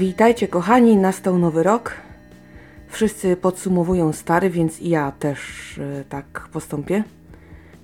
Witajcie kochani, nastał nowy rok. Wszyscy podsumowują stary, więc i ja też e, tak postąpię.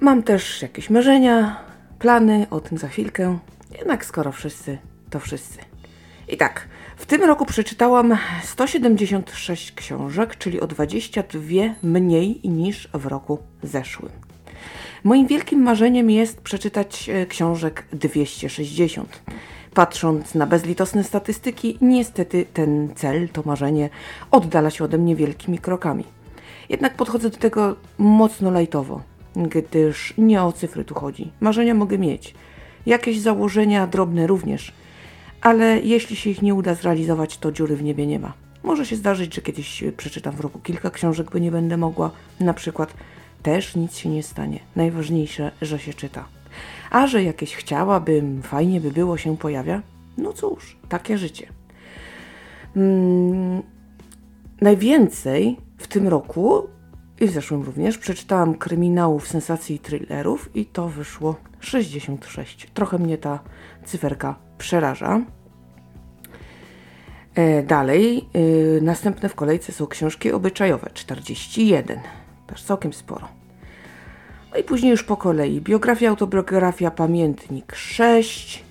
Mam też jakieś marzenia, plany, o tym za chwilkę. Jednak skoro wszyscy, to wszyscy. I tak, w tym roku przeczytałam 176 książek, czyli o 22 mniej niż w roku zeszłym. Moim wielkim marzeniem jest przeczytać e, książek 260. Patrząc na bezlitosne statystyki, niestety ten cel, to marzenie oddala się ode mnie wielkimi krokami. Jednak podchodzę do tego mocno lajtowo, gdyż nie o cyfry tu chodzi. Marzenia mogę mieć, jakieś założenia drobne również, ale jeśli się ich nie uda zrealizować, to dziury w niebie nie ma. Może się zdarzyć, że kiedyś przeczytam w roku kilka książek, bo nie będę mogła. Na przykład też nic się nie stanie. Najważniejsze, że się czyta. A że jakieś chciałabym, fajnie by było się pojawia, no cóż, takie życie. Hmm, najwięcej w tym roku i w zeszłym również przeczytałam kryminałów, sensacji i thrillerów i to wyszło 66. Trochę mnie ta cyferka przeraża. E, dalej, y, następne w kolejce są książki obyczajowe 41. Też całkiem sporo. No i później już po kolei. Biografia, autobiografia, pamiętnik 6,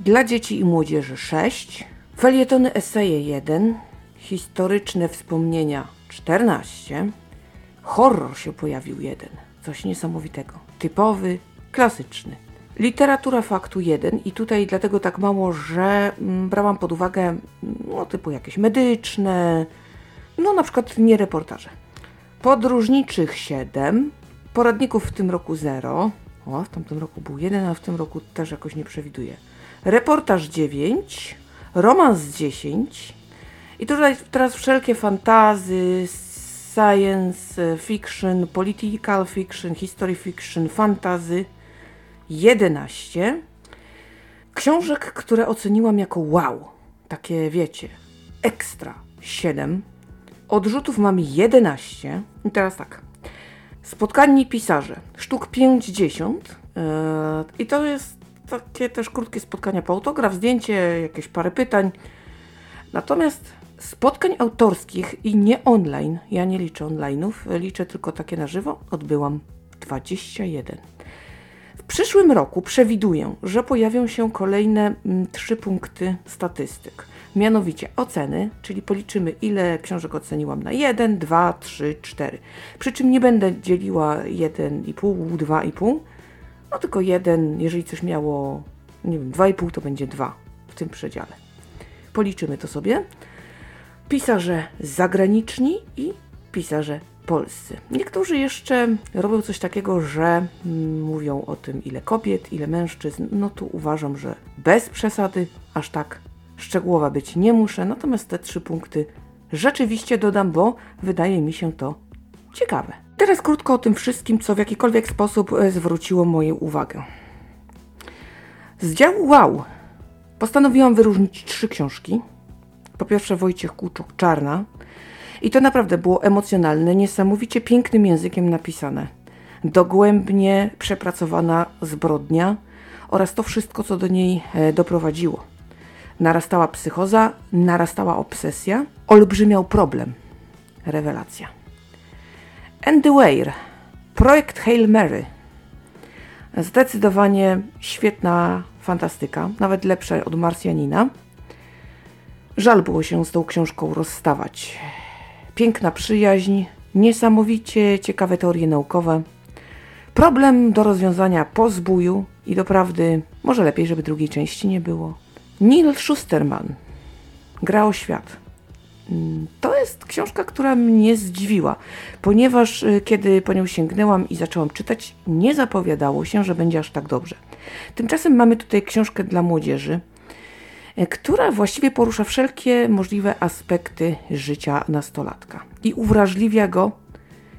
dla dzieci i młodzieży 6, felietony eseje 1, historyczne wspomnienia 14, horror się pojawił jeden, coś niesamowitego, typowy, klasyczny. Literatura faktu 1 i tutaj dlatego tak mało, że mm, brałam pod uwagę no, typu jakieś medyczne, no na przykład nie reportaże. Podróżniczych 7, Poradników w tym roku 0. O, w tamtym roku był jeden, a w tym roku też jakoś nie przewiduję. Reportaż 9. Romans 10. I tutaj teraz wszelkie fantazy, science fiction, political fiction, history fiction, fantazy 11. Książek, które oceniłam jako wow. Takie wiecie, ekstra 7. Odrzutów mam 11. I teraz tak. Spotkani pisarze, sztuk 50 yy, i to jest takie też krótkie spotkania po autograf, zdjęcie, jakieś parę pytań. Natomiast spotkań autorskich i nie online, ja nie liczę online'ów, liczę tylko takie na żywo, odbyłam 21. W przyszłym roku przewiduję, że pojawią się kolejne mm, trzy punkty statystyk mianowicie oceny, czyli policzymy ile książek oceniłam na 1, 2, 3, 4. Przy czym nie będę dzieliła 1,5, 2,5, no tylko 1, jeżeli coś miało, nie wiem, 2,5 to będzie 2 w tym przedziale. Policzymy to sobie. Pisarze zagraniczni i pisarze polscy. Niektórzy jeszcze robią coś takiego, że mówią o tym, ile kobiet, ile mężczyzn. No tu uważam, że bez przesady aż tak szczegółowa być nie muszę, natomiast te trzy punkty rzeczywiście dodam, bo wydaje mi się to ciekawe. Teraz krótko o tym wszystkim, co w jakikolwiek sposób e, zwróciło moją uwagę. Z działu Wow postanowiłam wyróżnić trzy książki. Po pierwsze Wojciech Kłuczuk Czarna. I to naprawdę było emocjonalne, niesamowicie pięknym językiem napisane. Dogłębnie przepracowana zbrodnia oraz to wszystko, co do niej e, doprowadziło narastała psychoza, narastała obsesja, olbrzymiał problem. Rewelacja. Andy Weir, projekt Hail Mary. Zdecydowanie świetna fantastyka, nawet lepsza od Marsjanina. Żal było się z tą książką rozstawać. Piękna przyjaźń, niesamowicie ciekawe teorie naukowe. Problem do rozwiązania po zbóju i doprawdy może lepiej, żeby drugiej części nie było. Neil Schusterman gra o świat. Mm, to jest książka, która mnie zdziwiła, ponieważ y, kiedy po nią sięgnęłam i zaczęłam czytać, nie zapowiadało się, że będzie aż tak dobrze. Tymczasem mamy tutaj książkę dla młodzieży, y, która właściwie porusza wszelkie możliwe aspekty życia nastolatka i uwrażliwia go,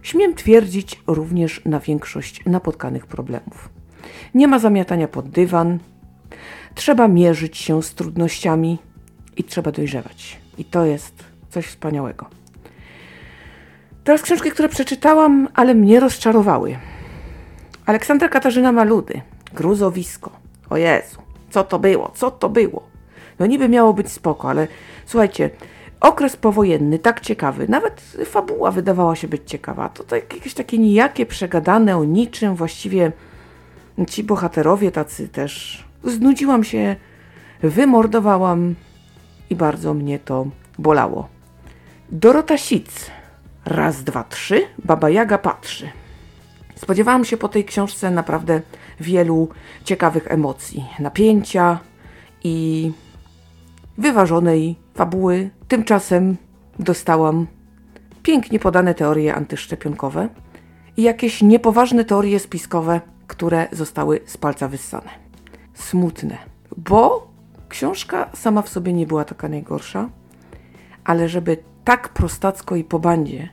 śmiem twierdzić, również na większość napotkanych problemów. Nie ma zamiatania pod dywan, Trzeba mierzyć się z trudnościami i trzeba dojrzewać. I to jest coś wspaniałego. Teraz książki, które przeczytałam, ale mnie rozczarowały. Aleksandra Katarzyna Maludy, Gruzowisko. O Jezu, co to było? Co to było? No niby miało być spoko, ale słuchajcie, okres powojenny, tak ciekawy, nawet fabuła wydawała się być ciekawa. To tak, jakieś takie nijakie, przegadane o niczym, właściwie ci bohaterowie tacy też. Znudziłam się, wymordowałam i bardzo mnie to bolało. Dorota Sic. Raz, dwa, trzy. Baba Jaga patrzy. Spodziewałam się po tej książce naprawdę wielu ciekawych emocji, napięcia i wyważonej fabuły. Tymczasem dostałam pięknie podane teorie antyszczepionkowe i jakieś niepoważne teorie spiskowe, które zostały z palca wyssane. Smutne, bo książka sama w sobie nie była taka najgorsza, ale żeby tak prostacko i po bandzie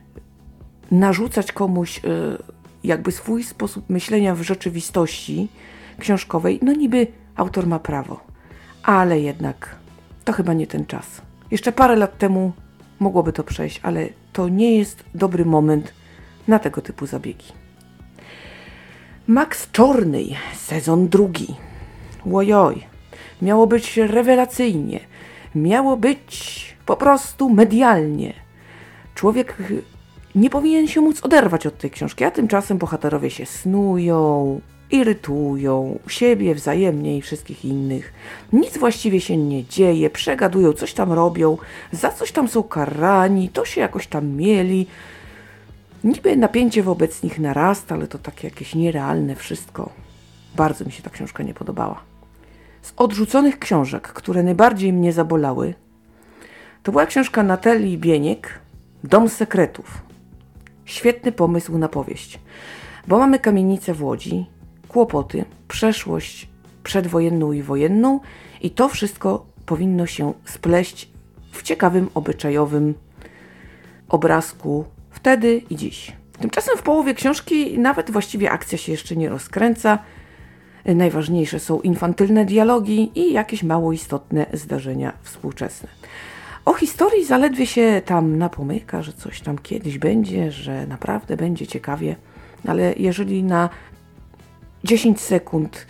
narzucać komuś y, jakby swój sposób myślenia w rzeczywistości książkowej, no niby autor ma prawo, ale jednak to chyba nie ten czas. Jeszcze parę lat temu mogłoby to przejść, ale to nie jest dobry moment na tego typu zabiegi. Max Czornej, sezon drugi. Łojoj, miało być rewelacyjnie, miało być po prostu medialnie. Człowiek nie powinien się móc oderwać od tej książki, a tymczasem bohaterowie się snują, irytują siebie wzajemnie i wszystkich innych. Nic właściwie się nie dzieje, przegadują, coś tam robią, za coś tam są karani, to się jakoś tam mieli. Niby napięcie wobec nich narasta, ale to takie jakieś nierealne wszystko. Bardzo mi się ta książka nie podobała. Z odrzuconych książek, które najbardziej mnie zabolały, to była książka Natalii Bieniek, Dom Sekretów. Świetny pomysł na powieść, bo mamy kamienicę w Łodzi, kłopoty, przeszłość przedwojenną i wojenną i to wszystko powinno się spleść w ciekawym, obyczajowym obrazku wtedy i dziś. Tymczasem w połowie książki nawet właściwie akcja się jeszcze nie rozkręca. Najważniejsze są infantylne dialogi i jakieś mało istotne zdarzenia współczesne. O historii zaledwie się tam napomyka, że coś tam kiedyś będzie, że naprawdę będzie ciekawie, ale jeżeli na 10 sekund,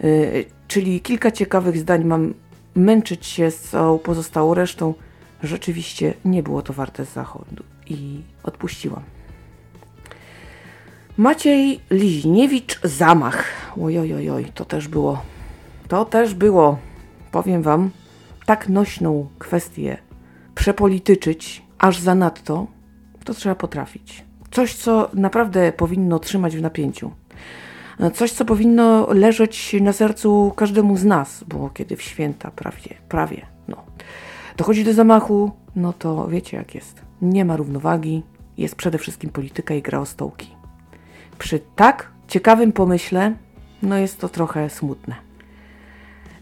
yy, czyli kilka ciekawych zdań mam męczyć się z całą pozostałą resztą, rzeczywiście nie było to warte zachodu i odpuściłam. Maciej Liźniewicz Zamach. Ojojojoj, to też było. To też było, powiem wam, tak nośną kwestię przepolityczyć aż za nadto, to trzeba potrafić. Coś, co naprawdę powinno trzymać w napięciu. Coś, co powinno leżeć na sercu każdemu z nas, bo kiedy w święta prawie, prawie, no, dochodzi do zamachu, no to wiecie jak jest. Nie ma równowagi, jest przede wszystkim polityka i gra o stołki. Przy tak ciekawym pomyśle, no jest to trochę smutne.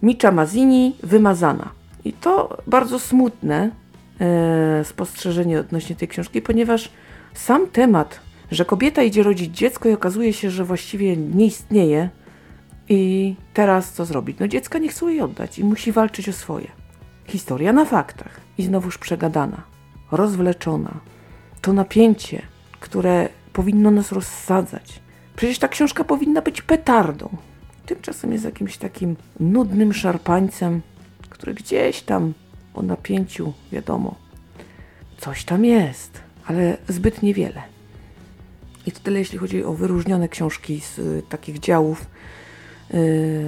Micza Mazini wymazana. I to bardzo smutne, e, spostrzeżenie odnośnie tej książki, ponieważ sam temat, że kobieta idzie rodzić dziecko i okazuje się, że właściwie nie istnieje i teraz co zrobić? No dziecka nie chce jej oddać i musi walczyć o swoje. Historia na faktach i znowuż przegadana, rozwleczona. To napięcie, które powinno nas rozsadzać. Przecież ta książka powinna być petardą. Tymczasem jest jakimś takim nudnym szarpańcem, który gdzieś tam o napięciu, wiadomo. Coś tam jest, ale zbyt niewiele. I to tyle, jeśli chodzi o wyróżnione książki z y, takich działów, y,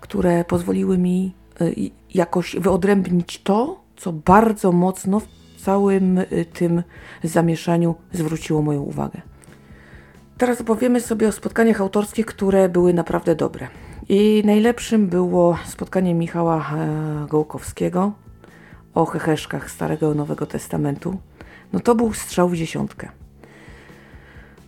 które pozwoliły mi y, jakoś wyodrębnić to, co bardzo mocno w całym y, tym zamieszaniu zwróciło moją uwagę. Teraz opowiemy sobie o spotkaniach autorskich, które były naprawdę dobre. I najlepszym było spotkanie Michała e, Gołkowskiego o heheszkach Starego i Nowego Testamentu. No to był strzał w dziesiątkę.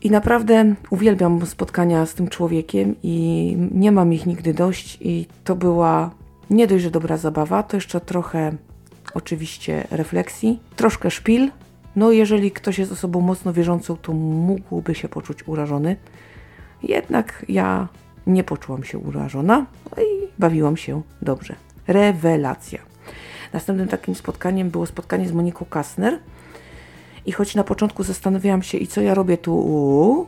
I naprawdę uwielbiam spotkania z tym człowiekiem i nie mam ich nigdy dość i to była nie dość, że dobra zabawa, to jeszcze trochę oczywiście refleksji, troszkę szpil. No jeżeli ktoś jest osobą mocno wierzącą, to mógłby się poczuć urażony. Jednak ja nie poczułam się urażona no i bawiłam się dobrze. Rewelacja. Następnym takim spotkaniem było spotkanie z Moniką Kasner. I choć na początku zastanawiałam się, i co ja robię tu,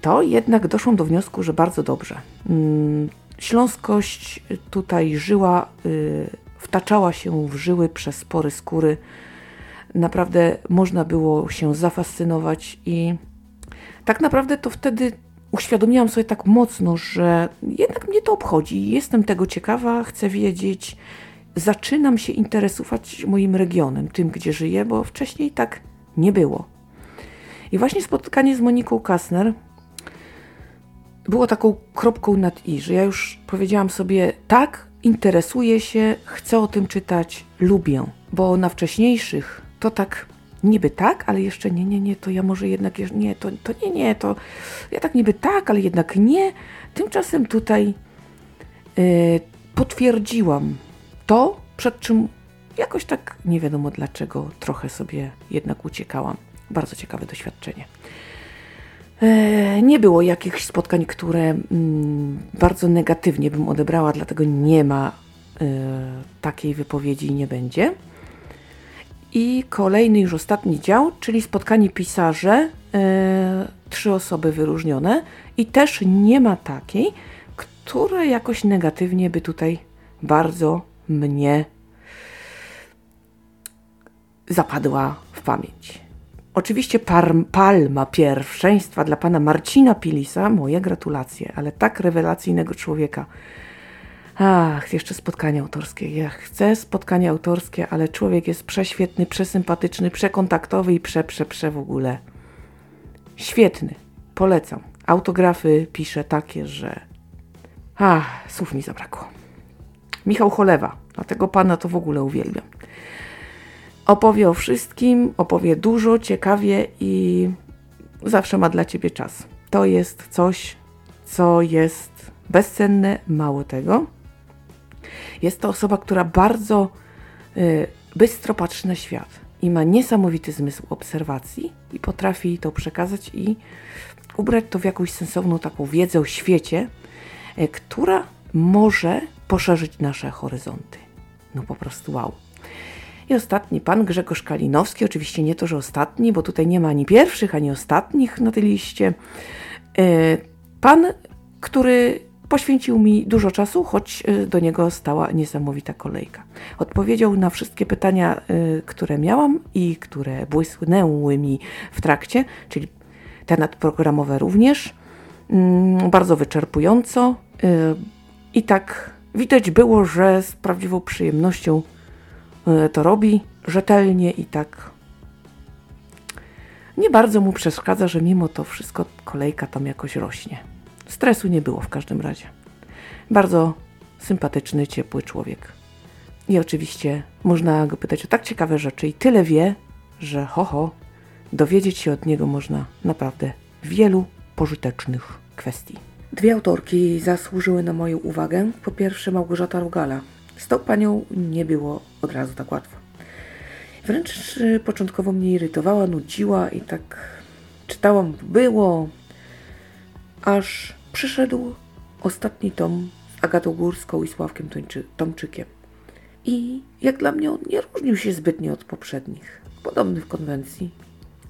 to jednak doszłam do wniosku, że bardzo dobrze. Mm, śląskość tutaj żyła y, wtaczała się w żyły przez pory skóry. Naprawdę można było się zafascynować i tak naprawdę to wtedy uświadomiłam sobie tak mocno, że jednak mnie to obchodzi, jestem tego ciekawa, chcę wiedzieć, zaczynam się interesować moim regionem, tym gdzie żyję, bo wcześniej tak nie było. I właśnie spotkanie z Moniką Kasner było taką kropką nad i, że ja już powiedziałam sobie, tak, interesuję się, chcę o tym czytać, lubię, bo na wcześniejszych to tak niby tak, ale jeszcze nie, nie, nie, to ja może jednak, nie, to, to nie, nie, to ja tak niby tak, ale jednak nie. Tymczasem tutaj yy, potwierdziłam to, przed czym jakoś tak nie wiadomo dlaczego trochę sobie jednak uciekałam. Bardzo ciekawe doświadczenie. E, nie było jakichś spotkań, które mm, bardzo negatywnie bym odebrała, dlatego nie ma e, takiej wypowiedzi i nie będzie. I kolejny, już ostatni dział, czyli spotkanie pisarze, e, trzy osoby wyróżnione, i też nie ma takiej, która jakoś negatywnie by tutaj bardzo mnie zapadła w pamięć. Oczywiście palma pierwszeństwa dla pana Marcina Pilisa, moje gratulacje, ale tak rewelacyjnego człowieka. Ach, jeszcze spotkanie autorskie. Ja chcę spotkanie autorskie, ale człowiek jest prześwietny, przesympatyczny, przekontaktowy i prze, prze, prze w ogóle. Świetny. Polecam. Autografy pisze takie, że... Ach, słów mi zabrakło. Michał Cholewa. Dlatego pana to w ogóle uwielbiam. Opowie o wszystkim, opowie dużo, ciekawie i zawsze ma dla ciebie czas. To jest coś, co jest bezcenne, mało tego. Jest to osoba, która bardzo y, bystro patrzy na świat i ma niesamowity zmysł obserwacji i potrafi to przekazać i ubrać to w jakąś sensowną taką wiedzę o świecie, y, która może poszerzyć nasze horyzonty. No po prostu wow. I ostatni, pan Grzegorz Kalinowski, oczywiście nie to, że ostatni, bo tutaj nie ma ani pierwszych, ani ostatnich na tej liście. E, pan, który poświęcił mi dużo czasu, choć e, do niego stała niesamowita kolejka. Odpowiedział na wszystkie pytania, e, które miałam i które błysnęły mi w trakcie, czyli te nadprogramowe również, mm, bardzo wyczerpująco. I tak widać było, że z prawdziwą przyjemnością to robi rzetelnie i tak nie bardzo mu przeszkadza, że mimo to wszystko kolejka tam jakoś rośnie. Stresu nie było w każdym razie. Bardzo sympatyczny, ciepły człowiek. I oczywiście można go pytać o tak ciekawe rzeczy i tyle wie, że ho, ho dowiedzieć się od niego można naprawdę wielu pożytecznych kwestii. Dwie autorki zasłużyły na moją uwagę. Po pierwsze Małgorzata Rugala, z tą panią nie było od razu tak łatwo. Wręcz początkowo mnie irytowała, nudziła i tak czytałam, było, aż przyszedł ostatni tom z Agatą Górską i Sławkiem Tomczykiem. I jak dla mnie on nie różnił się zbytnio od poprzednich. Podobny w konwencji,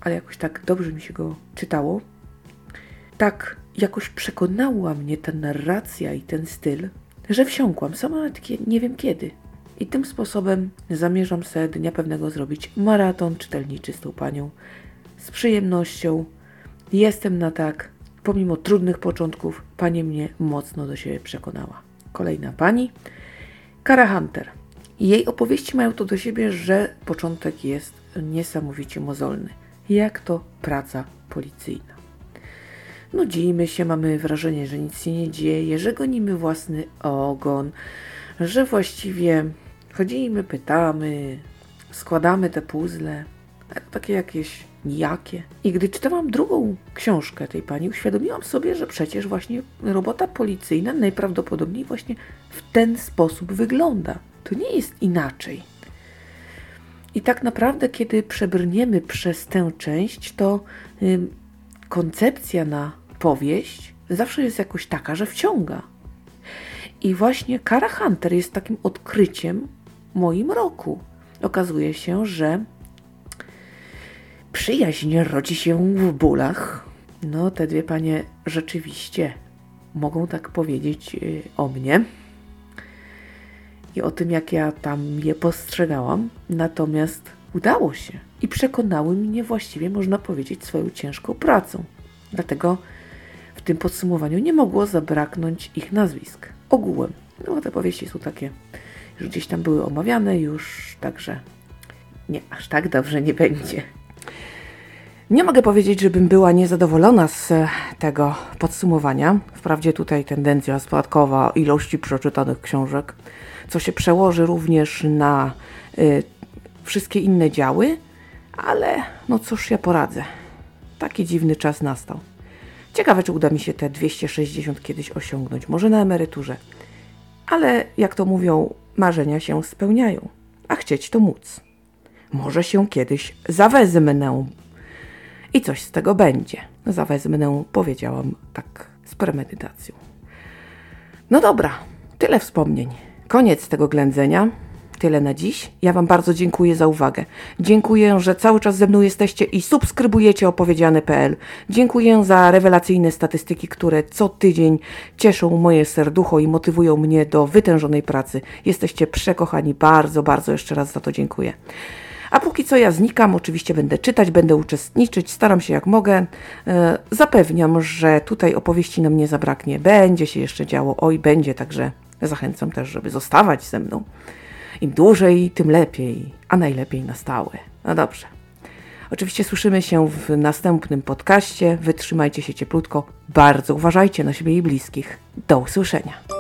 ale jakoś tak dobrze mi się go czytało. Tak jakoś przekonała mnie ta narracja i ten styl, że wsiąkłam, sama nie wiem kiedy. I tym sposobem zamierzam sobie dnia pewnego zrobić maraton czytelniczy z tą panią. Z przyjemnością. Jestem na tak. Pomimo trudnych początków, pani mnie mocno do siebie przekonała. Kolejna pani, Kara Hunter. Jej opowieści mają to do siebie, że początek jest niesamowicie mozolny. Jak to praca policyjna. Nudzimy się, mamy wrażenie, że nic się nie dzieje, że gonimy własny ogon, że właściwie chodzimy, pytamy, składamy te puzzle, takie jakieś nijakie. I gdy czytałam drugą książkę tej pani, uświadomiłam sobie, że przecież właśnie robota policyjna najprawdopodobniej właśnie w ten sposób wygląda. To nie jest inaczej. I tak naprawdę, kiedy przebrniemy przez tę część, to koncepcja na powieść zawsze jest jakoś taka, że wciąga. I właśnie Kara Hunter jest takim odkryciem moim roku. Okazuje się, że przyjaźń rodzi się w bólach. No, te dwie panie rzeczywiście mogą tak powiedzieć y, o mnie. i o tym, jak ja tam je postrzegałam. Natomiast udało się i przekonały mnie właściwie, można powiedzieć, swoją ciężką pracą. Dlatego w tym podsumowaniu nie mogło zabraknąć ich nazwisk. Ogółem. No, te powieści są takie, już gdzieś tam były omawiane, już także nie, aż tak dobrze nie będzie. Nie mogę powiedzieć, żebym była niezadowolona z e, tego podsumowania. Wprawdzie tutaj tendencja spadkowa ilości przeczytanych książek, co się przełoży również na y, wszystkie inne działy, ale no cóż ja poradzę. Taki dziwny czas nastał. Ciekawe, czy uda mi się te 260 kiedyś osiągnąć, może na emeryturze. Ale jak to mówią, marzenia się spełniają, a chcieć to móc. Może się kiedyś zawezmę. I coś z tego będzie. Zawezmę, powiedziałam tak z premedytacją. No dobra, tyle wspomnień. Koniec tego ględzenia. Tyle na dziś. Ja Wam bardzo dziękuję za uwagę. Dziękuję, że cały czas ze mną jesteście i subskrybujecie opowiedziane.pl. Dziękuję za rewelacyjne statystyki, które co tydzień cieszą moje serducho i motywują mnie do wytężonej pracy. Jesteście przekochani. Bardzo, bardzo jeszcze raz za to dziękuję. A póki co ja znikam, oczywiście będę czytać, będę uczestniczyć, staram się jak mogę. E, zapewniam, że tutaj opowieści nam nie zabraknie. Będzie się jeszcze działo, oj, będzie, także zachęcam też, żeby zostawać ze mną. Im dłużej, tym lepiej, a najlepiej na stałe. No dobrze. Oczywiście słyszymy się w następnym podcaście. Wytrzymajcie się cieplutko. Bardzo uważajcie na siebie i bliskich. Do usłyszenia.